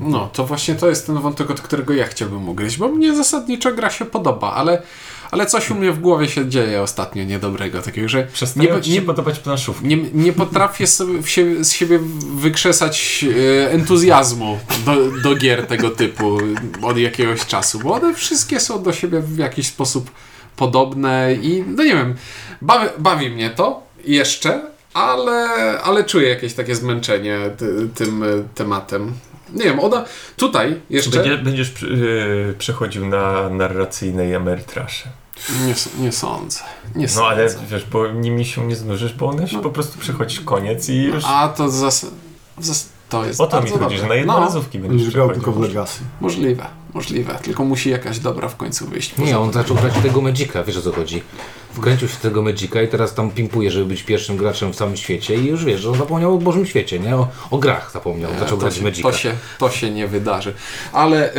No, to właśnie to jest ten wątek, od którego ja chciałbym ugryźć, bo mnie zasadniczo gra się podoba, ale, ale coś u mnie w głowie się dzieje ostatnio niedobrego, takiego, że
Przestają
nie,
ci się
nie,
podobać planszówki.
nie, nie potrafię sobie, z siebie wykrzesać e, entuzjazmu do, do gier tego typu od jakiegoś czasu, bo one wszystkie są do siebie w jakiś sposób podobne i no nie wiem, bawi, bawi mnie to jeszcze, ale, ale czuję jakieś takie zmęczenie ty, tym e, tematem. Nie wiem, ona tutaj jeszcze...
Będzie, będziesz yy, przechodził na narracyjnej emerytrasze.
Nie, nie sądzę. Nie
No ale
sądzę.
wiesz, bo nimi się nie znużysz, bo one się po prostu przychodzi koniec i już...
A to zas... zas... To jest
O to mi chodzi,
dobre.
że na jednorazówki będziesz
Będziesz grał tylko w Legacy.
Możliwe, możliwe. Tylko musi jakaś dobra w końcu wyjść.
Nie, on zaczął grać tego Magica, wiesz o co chodzi. Wkręcił się w tego Magica i teraz tam pimpuje, żeby być pierwszym graczem w całym świecie i już wiesz, że on zapomniał o Bożym świecie, nie? O, o grach zapomniał, zaczął
to,
grać
się,
Magica.
to, się, to się nie wydarzy. Ale, y,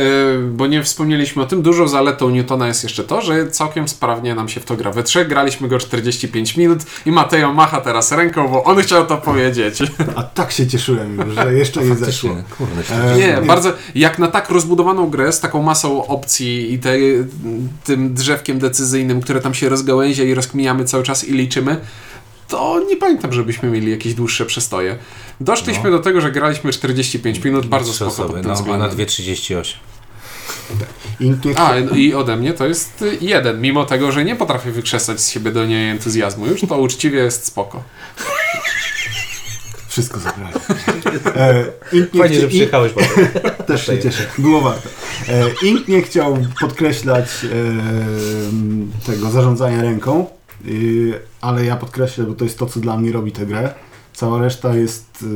bo nie wspomnieliśmy o tym, dużą zaletą Newtona jest jeszcze to, że całkiem sprawnie nam się w to gra. We trzech graliśmy go 45 minut i Mateo macha teraz ręką, bo on chciał to powiedzieć.
A tak się cieszyłem już, że jeszcze nie zeszło.
Kurde, się
E,
Nie,
nie.
bardzo, jak na tak rozbudowaną grę z taką masą opcji i te, tym drzewkiem decyzyjnym, które tam się rozgałęzia i rozkminiamy cały czas i liczymy, to nie pamiętam, żebyśmy mieli jakieś dłuższe przestoje. Doszliśmy do tego, że graliśmy 45 minut, bardzo
Trzy
spoko
osoby,
pod
no, na 2,38.
Ink nie
A, no i ode mnie to jest jeden, mimo tego, że nie potrafię wykrzesać z siebie do niej entuzjazmu już, to uczciwie jest spoko.
Wszystko zagrali. (laughs) E, Ink nie
Fajnie,
chci-
że przyjechałeś,
Ink (laughs) też się cieszę. Było warto. E, Ink nie chciał podkreślać e, tego zarządzania ręką, y, ale ja podkreślę, bo to jest to, co dla mnie robi tę grę. Cała reszta jest, y,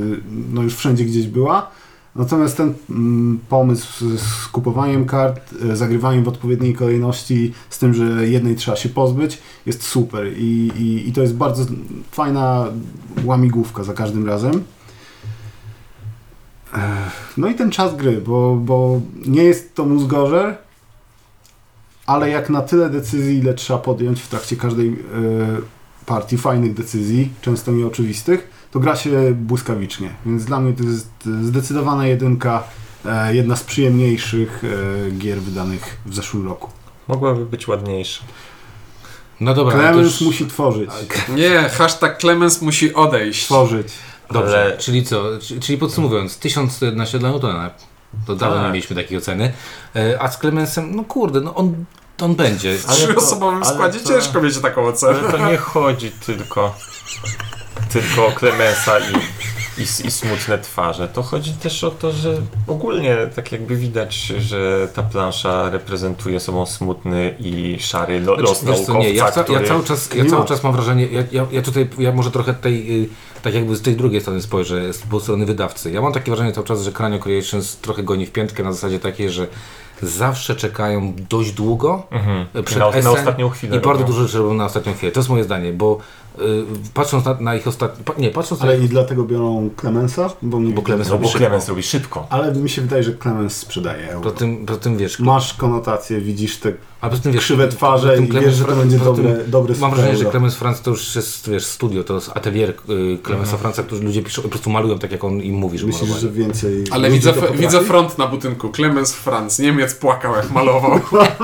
no już wszędzie gdzieś była. Natomiast ten mm, pomysł z, kupowaniem kart, e, zagrywaniem w odpowiedniej kolejności, z tym, że jednej trzeba się pozbyć, jest super i, i, i to jest bardzo fajna łamigłówka za każdym razem. No i ten czas gry, bo, bo nie jest to mózgorzer, ale jak na tyle decyzji, ile trzeba podjąć w trakcie każdej e, partii, fajnych decyzji, często nieoczywistych, to gra się błyskawicznie. Więc dla mnie to jest zdecydowana jedynka, e, jedna z przyjemniejszych e, gier wydanych w zeszłym roku.
Mogłaby być ładniejsza.
No dobra,
Clemens
już...
musi tworzyć.
Nie, hashtag Clemens musi odejść.
Tworzyć.
Dobrze,
Ale-
czyli co? Czyli- podsumowując, 1111 dla Newtona. To dawno
Tak.
nie mieliśmy takiej oceny. E, A z Clemensem, no kurde, no on, on będzie.
W trzyosobowym składzie
to-
ciężko mieć taką ocenę.
Ale to nie chodzi tylko, tylko Klemensa i, i, i smutne twarze. To chodzi też o to, że ogólnie tak jakby widać, że ta plansza reprezentuje sobą smutny i szary lo, los
Znaczy,
naukowca,
nie, ja,
który...
ja cały czas, ja cały czas mam wrażenie, ja, ja, ja tutaj, ja może trochę tej, y, tak jakby z tej drugiej strony spojrzę, z strony wydawcy. Ja mam takie wrażenie cały czas, że Cranio Creations trochę goni w piętkę na zasadzie takiej, że zawsze czekają dość długo
Mhm.
przed
Na, na ostatnią chwilę.
i bardzo
robią.
dużo rzeczy robią na ostatnią chwilę. To jest moje zdanie, bo patrząc na, na ich ostatnie, nie, patrząc na
Ale i dlatego biorą Clemensa, bo, nie
Bo Clemens
No bo
robi
Clemens robi szybko.
Ale mi się wydaje, że Clemens sprzedaje euro.
Po tym, po tym wiesz,
Masz konotację, widzisz te
a poza tym wiesz,
krzywe twarze i wiesz, że to będzie
tym
dobre, dobre
Mam wrażenie, że. Clemens Franz to już jest wiesz, studio, to jest atelier y, Clemensa Franza, którzy ludzie piszą, po prostu malują tak jak on im mówi, że
Myślisz,
malowali.
że więcej
Ale widzę, widzę front na budynku. Clemens Franz. Niemiec płakał jak malował.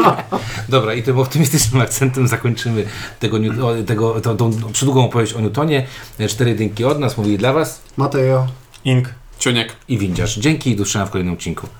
(laughs)
Dobra, i tym optymistycznym akcentem zakończymy tego, tego, tą, tą przydługą opowieść o Newtonie. Cztery dynki od nas, mówili dla Was
Mateo.
Ink.
Ciuniek.
i Windziarz. Dzięki i do w kolejnym odcinku.